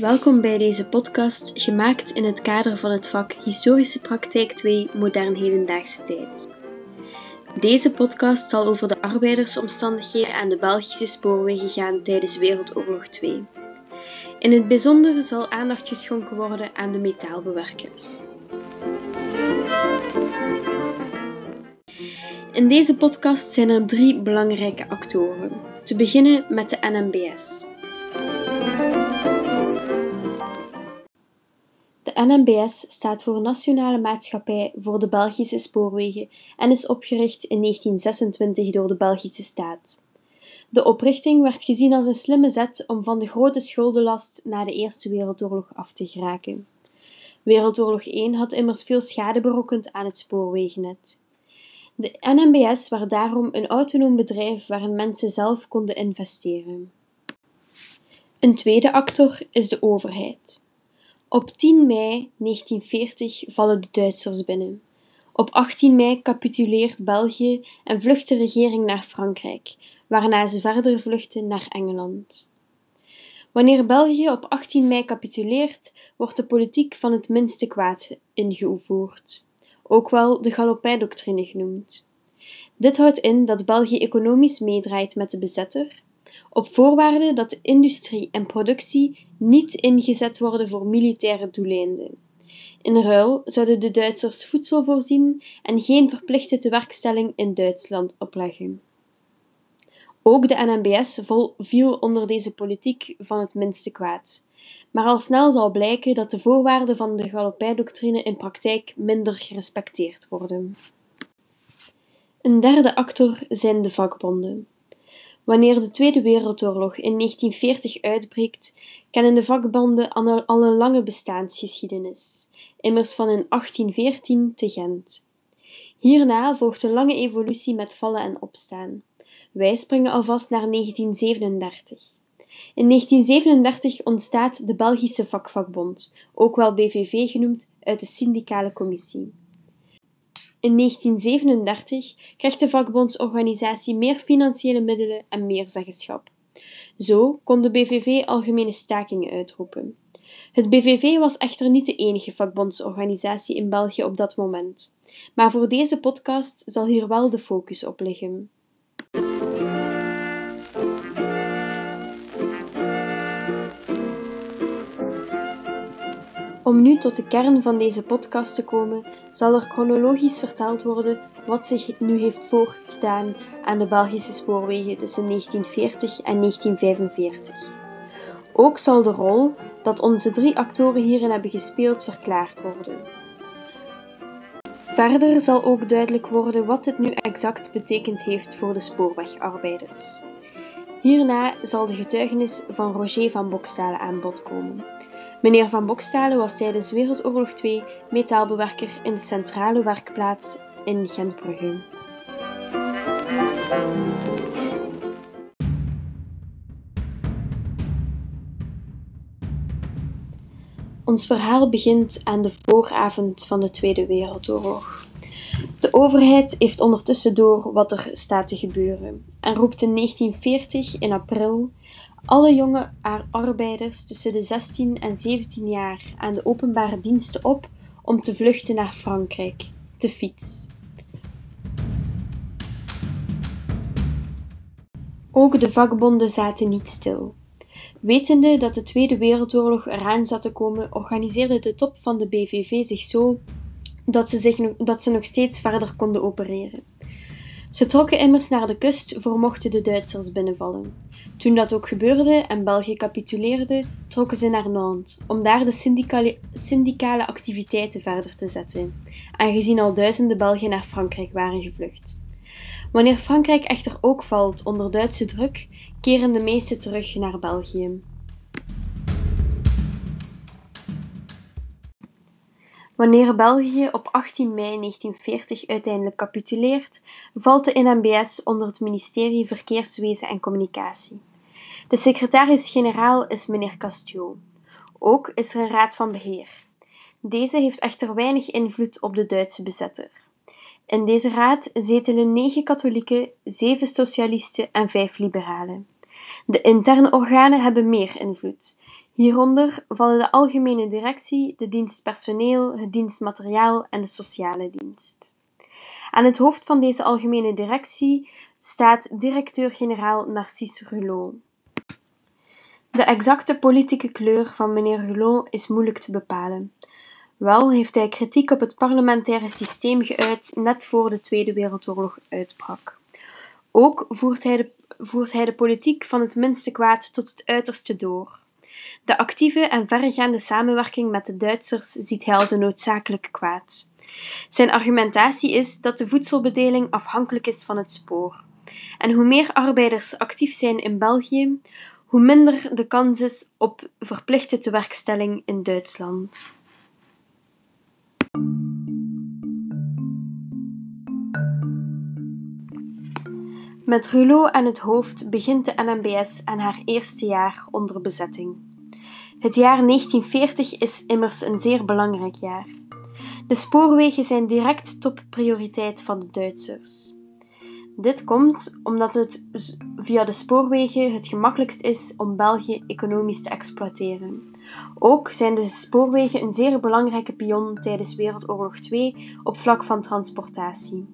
Welkom bij deze podcast, gemaakt in het kader van het vak Historische Praktijk 2 Modern Hedendaagse Tijd. Deze podcast zal over de arbeidersomstandigheden aan de Belgische spoorwegen gaan tijdens Wereldoorlog 2. In het bijzonder zal aandacht geschonken worden aan de metaalbewerkers. In deze podcast zijn er drie belangrijke actoren. Te beginnen met de NMBS. NMBS staat voor Nationale Maatschappij voor de Belgische Spoorwegen en is opgericht in 1926 door de Belgische staat. De oprichting werd gezien als een slimme zet om van de grote schuldenlast na de Eerste Wereldoorlog af te geraken. Wereldoorlog I had immers veel schade berokkend aan het spoorwegennet. De NMBS werd daarom een autonoom bedrijf waarin mensen zelf konden investeren. Een tweede actor is de overheid. Op 10 mei 1940 vallen de Duitsers binnen. Op 18 mei capituleert België en vlucht de regering naar Frankrijk, waarna ze verder vluchten naar Engeland. Wanneer België op 18 mei capituleert, wordt de politiek van het minste kwaad ingevoerd, ook wel de Galopin-doctrine genoemd. Dit houdt in dat België economisch meedraait met de bezetter op voorwaarde dat de industrie en productie niet ingezet worden voor militaire doeleinden. In ruil zouden de Duitsers voedsel voorzien en geen verplichte tewerkstelling in Duitsland opleggen. Ook de NMBS viel onder deze politiek van het minste kwaad. Maar al snel zal blijken dat de voorwaarden van de Galopin-doctrine in praktijk minder gerespecteerd worden. Een derde actor zijn de vakbonden. Wanneer de Tweede Wereldoorlog in 1940 uitbreekt, kennen de vakbonden al een lange bestaansgeschiedenis, immers van in 1814 te Gent. Hierna volgt een lange evolutie met vallen en opstaan. Wij springen alvast naar 1937. In 1937 ontstaat de Belgische Vakvakbond, ook wel BVV genoemd, uit de syndicale commissie. In 1937 krijgt de vakbondsorganisatie meer financiële middelen en meer zeggenschap. Zo kon de BVV algemene stakingen uitroepen. Het BVV was echter niet de enige vakbondsorganisatie in België op dat moment, maar voor deze podcast zal hier wel de focus op liggen. Om nu tot de kern van deze podcast te komen, zal er chronologisch verteld worden wat zich nu heeft voorgedaan aan de Belgische spoorwegen tussen 1940 en 1945. Ook zal de rol dat onze drie actoren hierin hebben gespeeld verklaard worden. Verder zal ook duidelijk worden wat dit nu exact betekend heeft voor de spoorwegarbeiders. Hierna zal de getuigenis van Roger van Bokstalen aan bod komen. Meneer Van Bokstalen was tijdens Wereldoorlog II metaalbewerker in de centrale werkplaats in Gentbrugge. Ons verhaal begint aan de vooravond van de Tweede Wereldoorlog. De overheid heeft ondertussen door wat er staat te gebeuren en roept in 1940 in april alle jonge arbeiders tussen de 16 en 17 jaar aan de openbare diensten op om te vluchten naar Frankrijk, te fiets. Ook de vakbonden zaten niet stil. Wetende dat de Tweede Wereldoorlog eraan zat te komen, organiseerde de top van de BVV zich zo dat ze, zich dat ze nog steeds verder konden opereren. Ze trokken immers naar de kust voor mochten de Duitsers binnenvallen. Toen dat ook gebeurde en België capituleerde, trokken ze naar Nantes om daar de syndicale, syndicale activiteiten verder te zetten, aangezien al duizenden Belgen naar Frankrijk waren gevlucht. Wanneer Frankrijk echter ook valt onder Duitse druk, keren de meesten terug naar België. Wanneer België op 18 mei 1940 uiteindelijk capituleert, valt de NMBS onder het ministerie Verkeerswezen en Communicatie. De secretaris-generaal is meneer Castiot. Ook is er een raad van beheer. Deze heeft echter weinig invloed op de Duitse bezetter. In deze raad zetelen negen katholieken, zeven socialisten en vijf liberalen. De interne organen hebben meer invloed. Hieronder vallen de algemene directie, de dienst personeel, het dienstmateriaal en de sociale dienst. Aan het hoofd van deze algemene directie staat directeur-generaal Narcisse Rulot. De exacte politieke kleur van meneer Rulot is moeilijk te bepalen. Wel heeft hij kritiek op het parlementaire systeem geuit net voor de Tweede Wereldoorlog uitbrak. Ook voert hij, de, voert hij de politiek van het minste kwaad tot het uiterste door. De actieve en verregaande samenwerking met de Duitsers ziet hij als een noodzakelijk kwaad. Zijn argumentatie is dat de voedselbedeling afhankelijk is van het spoor. En hoe meer arbeiders actief zijn in België, hoe minder de kans is op verplichte tewerkstelling in Duitsland. Met Rulot aan het hoofd begint de NMBS aan haar eerste jaar onder bezetting. Het jaar 1940 is immers een zeer belangrijk jaar. De spoorwegen zijn direct topprioriteit van de Duitsers. Dit komt omdat het via de spoorwegen het gemakkelijkst is om België economisch te exploiteren. Ook zijn de spoorwegen een zeer belangrijke pion tijdens Wereldoorlog II op vlak van transportatie.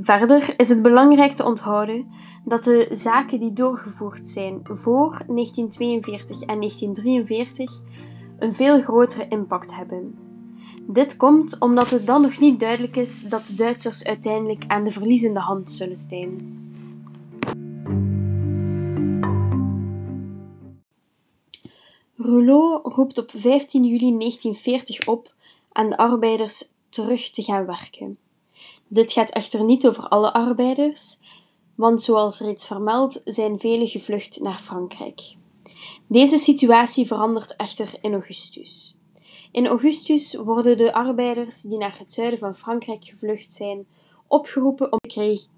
Verder is het belangrijk te onthouden dat de zaken die doorgevoerd zijn voor 1942 en 1943 een veel grotere impact hebben. Dit komt omdat het dan nog niet duidelijk is dat de Duitsers uiteindelijk aan de verliezende hand zullen staan. Rouleau roept op 15 juli 1940 op aan de arbeiders terug te gaan werken. Dit gaat echter niet over alle arbeiders, want zoals reeds vermeld zijn velen gevlucht naar Frankrijk. Deze situatie verandert echter in augustus. In augustus worden de arbeiders die naar het zuiden van Frankrijk gevlucht zijn opgeroepen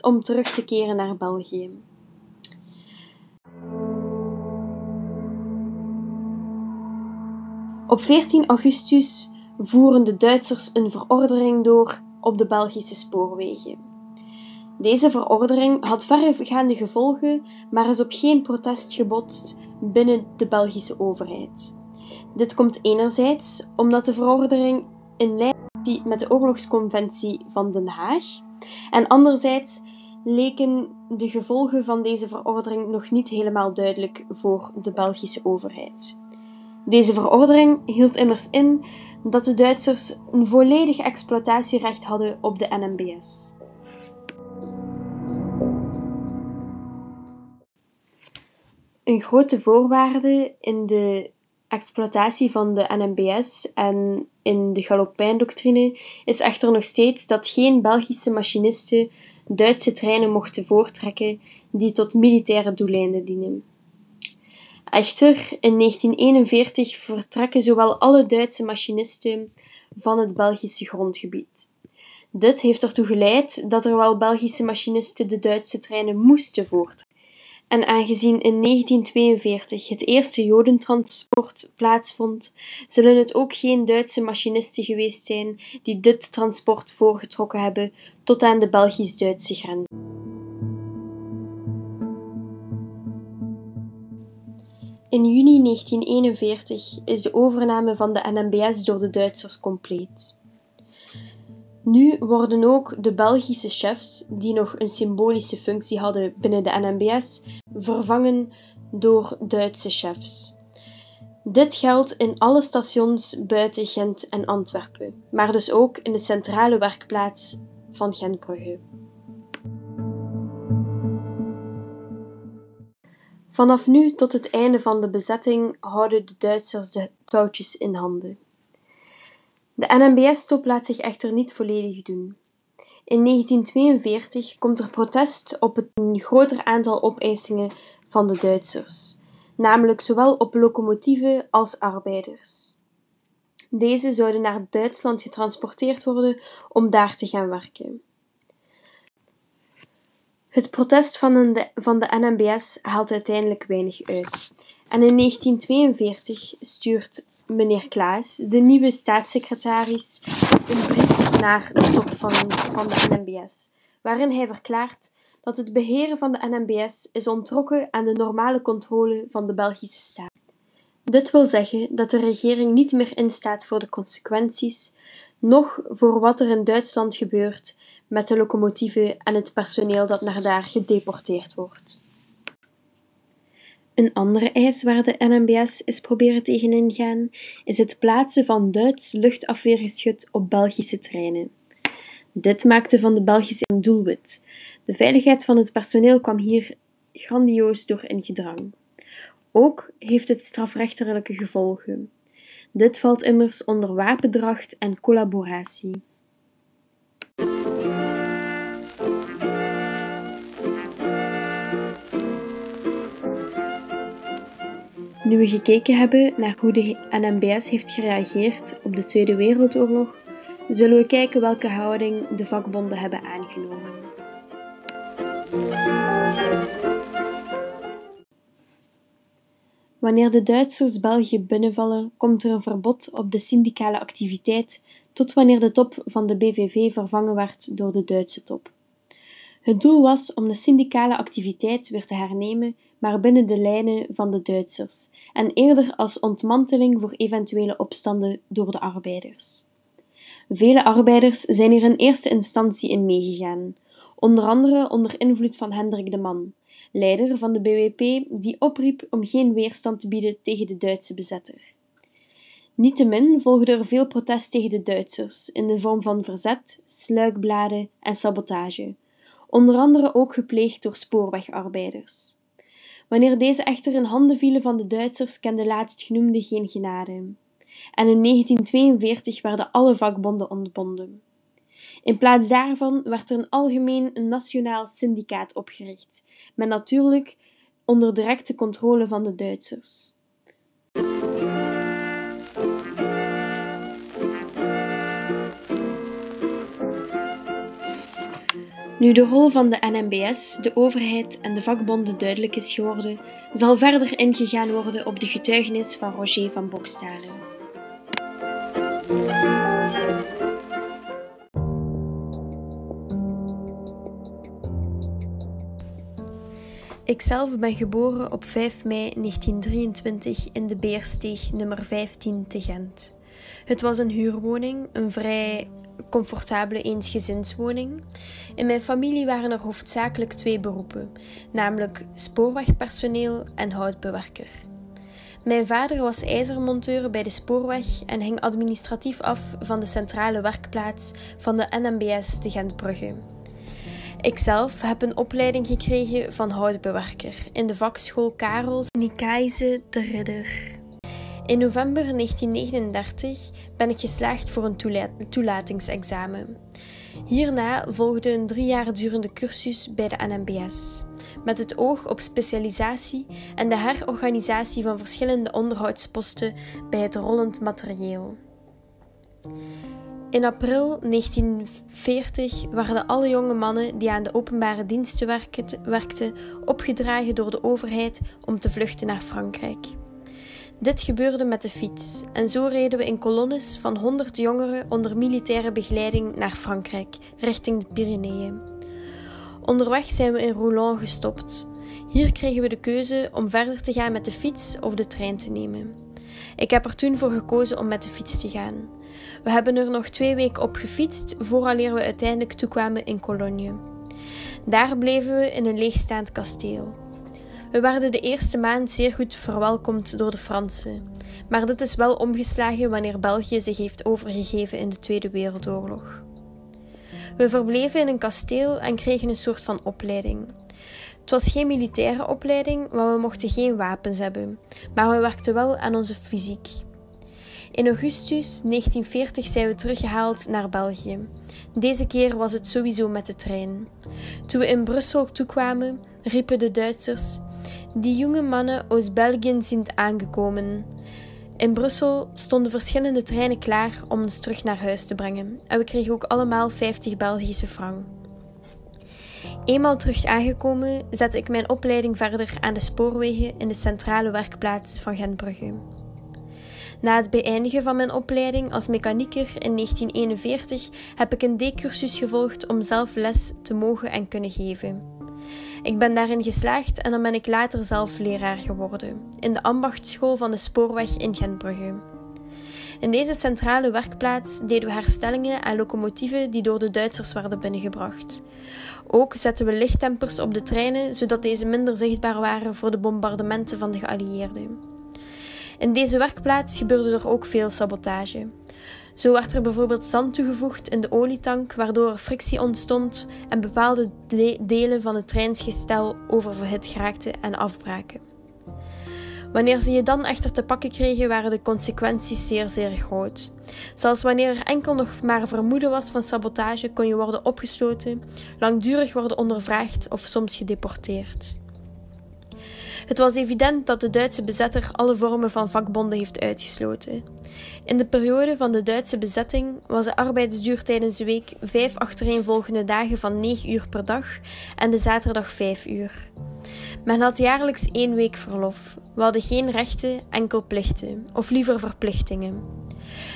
om, terug te keren naar België. Op 14 augustus voeren de Duitsers een verordening door op de Belgische spoorwegen. Deze verordening had verregaande gevolgen, maar is op geen protest gebotst binnen de Belgische overheid. Dit komt enerzijds omdat de verordening in lijn is met de oorlogsconventie van Den Haag, en anderzijds leken de gevolgen van deze verordening nog niet helemaal duidelijk voor de Belgische overheid. Deze verordening hield immers in dat de Duitsers een volledig exploitatierecht hadden op de NMBS. Een grote voorwaarde in de exploitatie van de NMBS en in de Galopijn-doctrine is echter nog steeds dat geen Belgische machinisten Duitse treinen mochten voortrekken die tot militaire doeleinden dienen. Echter, in 1941 vertrekken zowel alle Duitse machinisten van het Belgische grondgebied. Dit heeft ertoe geleid dat er wel Belgische machinisten de Duitse treinen moesten voortrekken. En aangezien in 1942 het eerste Jodentransport plaatsvond, zullen het ook geen Duitse machinisten geweest zijn die dit transport voorgetrokken hebben tot aan de Belgisch-Duitse grens. In juni 1941 is de overname van de NMBS door de Duitsers compleet. Nu worden ook de Belgische chefs, die nog een symbolische functie hadden binnen de NMBS, vervangen door Duitse chefs. Dit geldt in alle stations buiten Gent en Antwerpen, maar dus ook in de centrale werkplaats van Gentbrugge. Vanaf nu tot het einde van de bezetting houden de Duitsers de touwtjes in handen. De NMBS-top laat zich echter niet volledig doen. In 1942 komt er protest op het groter aantal opeisingen van de Duitsers, namelijk zowel op locomotieven als arbeiders. Deze zouden naar Duitsland getransporteerd worden om daar te gaan werken. Het protest van de, van de NMBS haalt uiteindelijk weinig uit. En in 1942 stuurt meneer Klaas, de nieuwe staatssecretaris, een brief naar de top van, van de NMBS, waarin hij verklaart dat het beheren van de NMBS is ontrokken aan de normale controle van de Belgische staat. Dit wil zeggen dat de regering niet meer instaat voor de consequenties, noch voor wat er in Duitsland gebeurt met de locomotieven en het personeel dat naar daar gedeporteerd wordt. Een andere eis waar de NMBS is proberen tegenin gaan, is het plaatsen van Duits luchtafweergeschut op Belgische treinen. Dit maakte van de Belgische een doelwit. De veiligheid van het personeel kwam hier grandioos door in gedrang. Ook heeft het strafrechtelijke gevolgen. Dit valt immers onder wapendracht en collaboratie. Nu we gekeken hebben naar hoe de NMBS heeft gereageerd op de Tweede Wereldoorlog, zullen we kijken welke houding de vakbonden hebben aangenomen. Wanneer de Duitsers België binnenvallen, komt er een verbod op de syndicale activiteit tot wanneer de top van de BVV vervangen werd door de Duitse top. Het doel was om de syndicale activiteit weer te hernemen, maar binnen de lijnen van de Duitsers en eerder als ontmanteling voor eventuele opstanden door de arbeiders. Vele arbeiders zijn hier in eerste instantie in meegegaan, onder andere onder invloed van Hendrik de Man, leider van de BWP, die opriep om geen weerstand te bieden tegen de Duitse bezetter. Niettemin volgde er veel protest tegen de Duitsers in de vorm van verzet, sluikbladen en sabotage, onder andere ook gepleegd door spoorwegarbeiders. Wanneer deze echter in handen vielen van de Duitsers, kende laatstgenoemde geen genade. En in 1942 werden alle vakbonden ontbonden. In plaats daarvan werd er een algemeen nationaal syndicaat opgericht, met natuurlijk onder directe controle van de Duitsers. Nu de rol van de NMBS, de overheid en de vakbonden duidelijk is geworden, zal verder ingegaan worden op de getuigenis van Roger van Bokstalen. Ikzelf ben geboren op 5 mei 1923 in de Beersteeg nummer 15 te Gent. Het was een huurwoning, een vrij comfortabele eensgezinswoning. In mijn familie waren er hoofdzakelijk twee beroepen, namelijk spoorwegpersoneel en houtbewerker. Mijn vader was ijzermonteur bij de spoorweg en hing administratief af van de centrale werkplaats van de NMBS de Gentbrugge. Ikzelf heb een opleiding gekregen van houtbewerker in de vakschool Karels Nikaise de Ridder. In november 1939 ben ik geslaagd voor een toelatingsexamen. Hierna volgde een drie jaar durende cursus bij de NMBS, met het oog op specialisatie en de herorganisatie van verschillende onderhoudsposten bij het rollend materieel. In april 1940 werden alle jonge mannen die aan de openbare diensten werkten opgedragen door de overheid om te vluchten naar Frankrijk. Dit gebeurde met de fiets en zo reden we in kolonnes van 100 jongeren onder militaire begeleiding naar Frankrijk, richting de Pyreneeën. Onderweg zijn we in Rouen gestopt. Hier kregen we de keuze om verder te gaan met de fiets of de trein te nemen. Ik heb er toen voor gekozen om met de fiets te gaan. We hebben er nog twee weken op gefietst vooraleer we uiteindelijk toekwamen in Cologne. Daar bleven we in een leegstaand kasteel. We werden de eerste maand zeer goed verwelkomd door de Fransen, maar dit is wel omgeslagen wanneer België zich heeft overgegeven in de Tweede Wereldoorlog. We verbleven in een kasteel en kregen een soort van opleiding. Het was geen militaire opleiding, want we mochten geen wapens hebben, maar we werkten wel aan onze fysiek. In augustus 1940 zijn we teruggehaald naar België. Deze keer was het sowieso met de trein. Toen we in Brussel toekwamen, riepen de Duitsers: die jonge mannen uit België zijn aangekomen. In Brussel stonden verschillende treinen klaar om ons terug naar huis te brengen en we kregen ook allemaal 50 Belgische frank. Eenmaal terug aangekomen zette ik mijn opleiding verder aan de spoorwegen in de centrale werkplaats van Gentbrugge. Na het beëindigen van mijn opleiding als mechanieker in 1941 heb ik een D-cursus gevolgd om zelf les te mogen en kunnen geven. Ik ben daarin geslaagd en dan ben ik later zelf leraar geworden, in de ambachtschool van de spoorweg in Gentbrugge. In deze centrale werkplaats deden we herstellingen aan locomotieven die door de Duitsers werden binnengebracht. Ook zetten we lichttempers op de treinen, zodat deze minder zichtbaar waren voor de bombardementen van de geallieerden. In deze werkplaats gebeurde er ook veel sabotage. Zo werd er bijvoorbeeld zand toegevoegd in de olietank, waardoor er frictie ontstond en bepaalde delen van het treinsgestel oververhit geraakten en afbraken. Wanneer ze je dan echter te pakken kregen, waren de consequenties zeer, zeer groot. Zelfs wanneer er enkel nog maar vermoeden was van sabotage, kon je worden opgesloten, langdurig worden ondervraagd of soms gedeporteerd. Het was evident dat de Duitse bezetter alle vormen van vakbonden heeft uitgesloten. In de periode van de Duitse bezetting was de arbeidsduur tijdens de week vijf achtereenvolgende dagen van 9 uur per dag en de zaterdag 5 uur. Men had jaarlijks één week verlof. We hadden geen rechten, enkel plichten, of liever verplichtingen.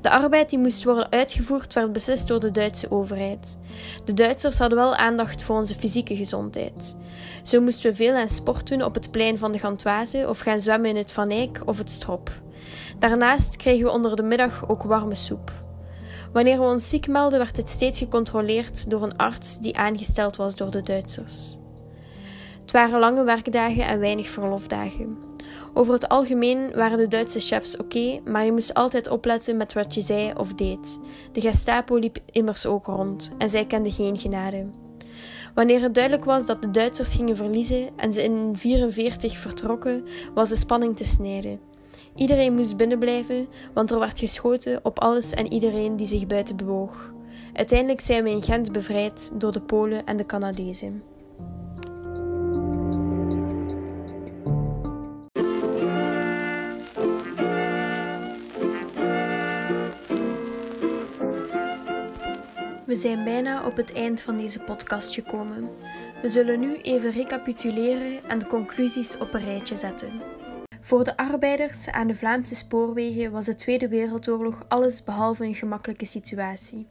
De arbeid die moest worden uitgevoerd werd beslist door de Duitse overheid. De Duitsers hadden wel aandacht voor onze fysieke gezondheid. Zo moesten we veel aan sport doen op het plein van de Gantoise of gaan zwemmen in het Van of het Strop. Daarnaast kregen we onder de middag ook warme soep. Wanneer we ons ziek melden, werd dit steeds gecontroleerd door een arts die aangesteld was door de Duitsers. Het waren lange werkdagen en weinig verlofdagen. Over het algemeen waren de Duitse chefs oké, maar je moest altijd opletten met wat je zei of deed. De Gestapo liep immers ook rond en zij kenden geen genade. Wanneer het duidelijk was dat de Duitsers gingen verliezen en ze in 1944 vertrokken, was de spanning te snijden. Iedereen moest binnenblijven, want er werd geschoten op alles en iedereen die zich buiten bewoog. Uiteindelijk zijn we in Gent bevrijd door de Polen en de Canadezen. We zijn bijna op het eind van deze podcast gekomen. We zullen nu even recapituleren en de conclusies op een rijtje zetten. Voor de arbeiders aan de Vlaamse spoorwegen was de Tweede Wereldoorlog alles behalve een gemakkelijke situatie.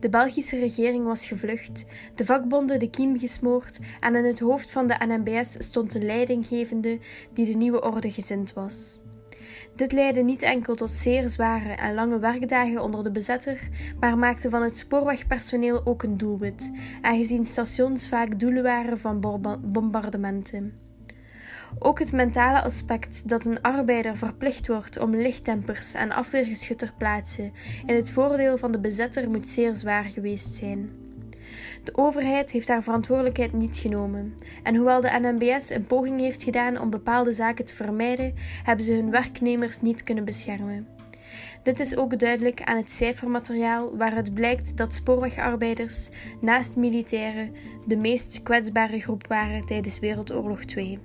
De Belgische regering was gevlucht, de vakbonden de kiem gesmoord en in het hoofd van de NMBS stond een leidinggevende die de nieuwe orde gezind was. Dit leidde niet enkel tot zeer zware en lange werkdagen onder de bezetter, maar maakte van het spoorwegpersoneel ook een doelwit, aangezien stations vaak doelen waren van bombardementen. Ook het mentale aspect dat een arbeider verplicht wordt om lichttempers en afweergeschut ter plaatse in het voordeel van de bezetter moet zeer zwaar geweest zijn. De overheid heeft haar verantwoordelijkheid niet genomen. En hoewel de NMBS een poging heeft gedaan om bepaalde zaken te vermijden, hebben ze hun werknemers niet kunnen beschermen. Dit is ook duidelijk aan het cijfermateriaal waaruit blijkt dat spoorwegarbeiders naast militairen de meest kwetsbare groep waren tijdens Wereldoorlog 2.